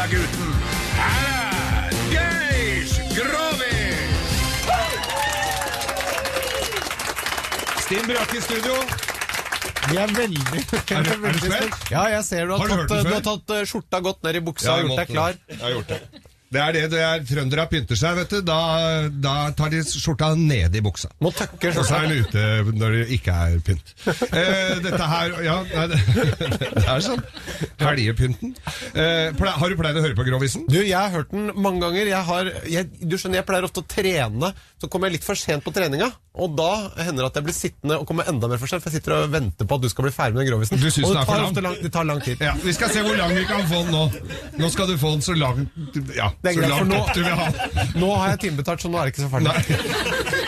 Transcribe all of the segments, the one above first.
Lilla-gutten. Her er Geir Grovis! Stim Brakke i studio. Vi er veldig, Er du- er du spent? Ja, jeg ser du har, Har du hørt tatt, den du har tatt eh, skjorta godt ned i buksa og gjort deg klar. Jeg har gjort det. Det er det det er. Trøndere pynter seg, vet du. Da, da tar de skjorta ned i buksa. Må tøkke Og så er den ute når det ikke er pynt. Eh, dette her Ja, nei, det, det er sånn. Helgepynten. Eh, ple- har du pleid å høre på Grovisen? Du, jeg har hørt den mange ganger. Jeg har, jeg, du skjønner, jeg pleier ofte å trene. Så kommer jeg litt for sent på treninga, og da hender det at jeg blir sittende og kommer enda mer for sent, for jeg sitter og venter på at du skal bli ferdig med den grovisen. Du synes og det tar lang? lang, det tar lang tid. Ja, Vi skal se hvor lang vi kan få den nå. Nå skal du få den så lang Ja, så langt nå- opp du vil ha den. Nå har jeg timebetalt, så nå er det ikke så Nei, farlig.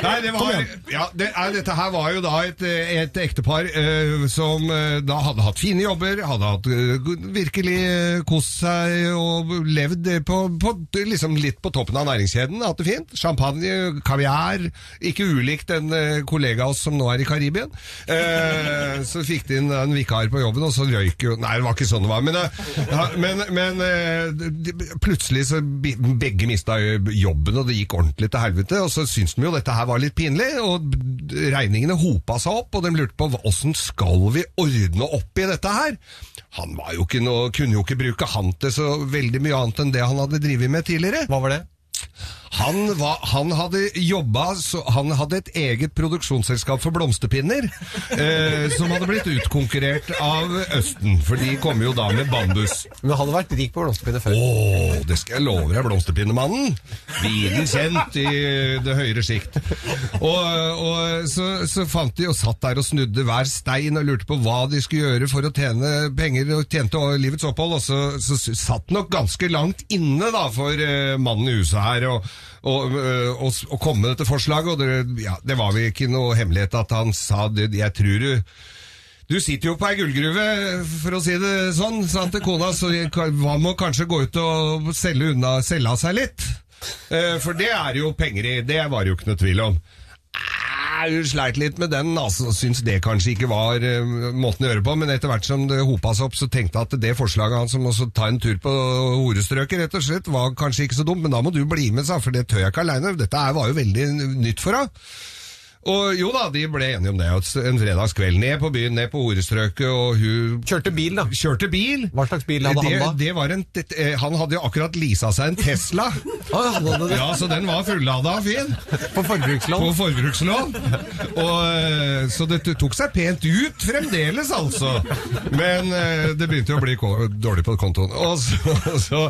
Nei det var, ja, det, dette her var jo da et, et ektepar uh, som uh, da hadde hatt fine jobber, hadde hatt uh, virkelig kost seg og levd på, på, liksom litt på toppen av næringskjeden. Hatt det fint. Champagne, kaviar. Ikke ulikt en eh, kollega av oss som nå er i Karibien. Eh, så fikk de inn en vikar på jobben, og så røyk jo Nei, det var ikke sånn det var. Men, eh, men, men plutselig så begge mista jobben, og det gikk ordentlig til helvete. Og så syntes de jo dette her var litt pinlig, og regningene hopa seg opp, og de lurte på åssen skal vi ordne opp i dette her? Han jo noe, kunne jo ikke bruke han til så veldig mye annet enn det han hadde drevet med tidligere. Hva var det? Han, var, han hadde jobba Han hadde et eget produksjonsselskap for blomsterpinner, eh, som hadde blitt utkonkurrert av Østen, for de kommer jo da med bambus. Men han hadde vært rik på blomsterpinner før. Åh, det skal jeg love deg, blomsterpinnemannen. Viden kjent i det høyere sikt. Og, og så, så fant de og satt der og snudde hver stein og lurte på hva de skulle gjøre for å tjene penger og tjente livets opphold. Og så, så satt nok ganske langt inne da for eh, mannen i huset her og, og, og komme med dette forslaget. Og det, ja, det var vel ikke noe hemmelighet at han sa det, jeg tror du du sitter jo på ei gullgruve, for å si det sånn, sa han til kona, så hva med å kanskje gå ut og selge, unna, selge av seg litt? Eh, For det er jo penger i, det var det jo ikke noe tvil om. Eh, Hun sleit litt med den, altså, Syns det kanskje ikke var uh, måten å gjøre på, men etter hvert som det hopa seg opp, så tenkte jeg at det forslaget hans om å ta en tur på horestrøket, rett og slett, var kanskje ikke så dumt, men da må du bli med, sa for det tør jeg ikke aleine. Dette var jo veldig nytt for henne. Og jo da, de ble enige om det. En fredagskveld ned på byen, ned på horestrøket, og hun Kjørte bil, da. kjørte bil. Hva slags bil hadde det, han da? Det var en, eh, han hadde jo akkurat leasa seg en Tesla. Ah, Ja, så den var fullada og fin. på forbrukslån. På forbrukslån. Og, eh, så det tok seg pent ut fremdeles, altså. Men eh, det begynte jo å bli dårlig på kontoen. Og så, så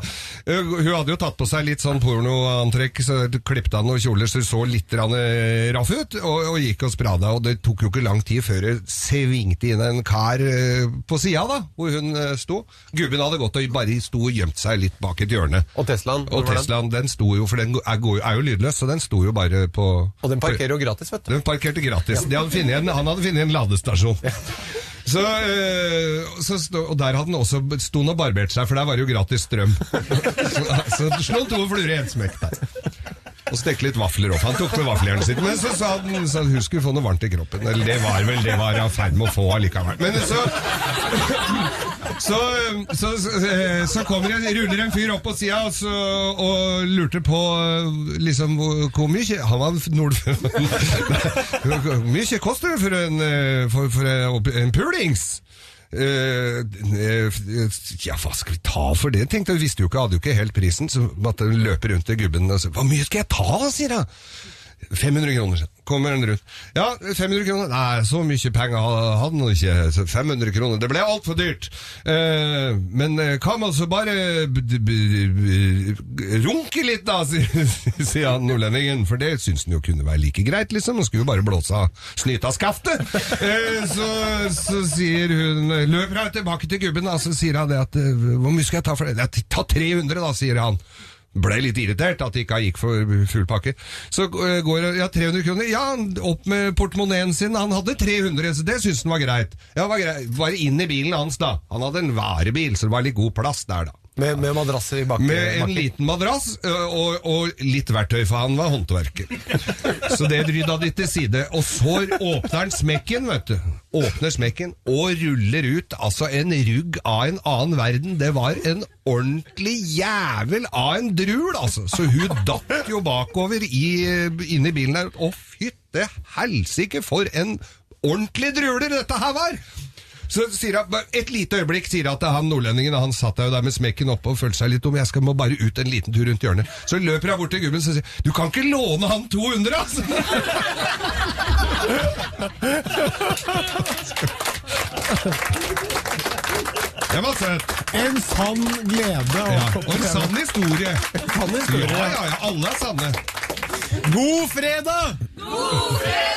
Hun hadde jo tatt på seg litt sånn pornoantrekk, så klippet av noen kjoler så hun så litt raff ut, og, og gikk og sprada. Og det tok jo ikke lang tid før det svingte inn en kar eh, på sida, da, hvor hun eh, sto. Gubben hadde gått og bare sto og gjemt seg litt bak et hjørne. Og Teslaen. Og Teslaen, den? Den sto jo, for den er, jo- er jo lydløs, så den sto jo bare på Og den parkerer jo gratis, vet du. Den parkerte gratis. De hadde en, han hadde funnet en ladestasjon. Så, øh, så, stå- og der hadde han også sto han og barbert seg, for der var det jo gratis strøm. Så, så slo han to fluer i en smekk der. Og stekte litt vafler opp. Han tok med vaffeljernet sitt, men så sa han så hun skulle få noe varmt i kroppen. Eller det var vel det var i ferd med å få allikevel. Men så så, så, så, kommer det, ruller en fyr opp på sida og, og lurte på liksom hvor mye Han var nord... Hvor mye koster det for en, for, for en pulings? Eh, eh, ja, hva skal vi ta for det? Tenkte jeg, visste jo ikke, hadde jo ikke helt prisen, så måtte jeg rundt til gubben og si Hva mye skal jeg ta, sier jeg. 500 kroner, kommer den rundt. Ja, 500 kroner? Nei, så mye penger hadde han ikke. 500 kroner, det ble altfor dyrt. Eh, men eh, kan man så bare runke litt, da, sier, han nordlendingen. For det syns han jo kunne være like greit, liksom. Han skulle jo bare blåse av snyta skaftet. Eh, så, så sier hun Løper hun tilbake til gubben, da, så sier han det at eh, Hvor mye skal jeg ta for det? Ta 300, da, sier han. Ble litt irritert at det ikke gikk for full pakke. Så eh, går det Ja, 300 kroner. Ja, opp med portemoneen sin. Han hadde 300, så det syntes han var greit. Ja, var greit. Bare inn i bilen hans, da. Han hadde en varebil, så det var litt god plass der, da. Med, med madrasser i bakken? Med en bakken. liten madrass og, og litt verktøy, for han var håndverker. Så det rydda de til side. Og så åpner han smekken, vet du. Åpner smekken og ruller ut altså en rugg av en annen verden. Det var en ordentlig jævel av en drul, altså. Så hun datt jo bakover i, inn i bilen der. Å, fytte helsike, for en ordentlig druler dette her var! Så sier han, Et lite øyeblikk sier han til han nordlendingen, han satt der jo der med smekken oppe og følte seg litt om, jeg skal må bare ut en liten tur rundt hjørnet. Så løper han bort til gubben og sier du kan ikke låne han 200, altså! Det var søtt. En sann glede. Ja, og en sann historie. En Sann historie. Ja, ja, ja, alle er sanne. God fredag! God fredag!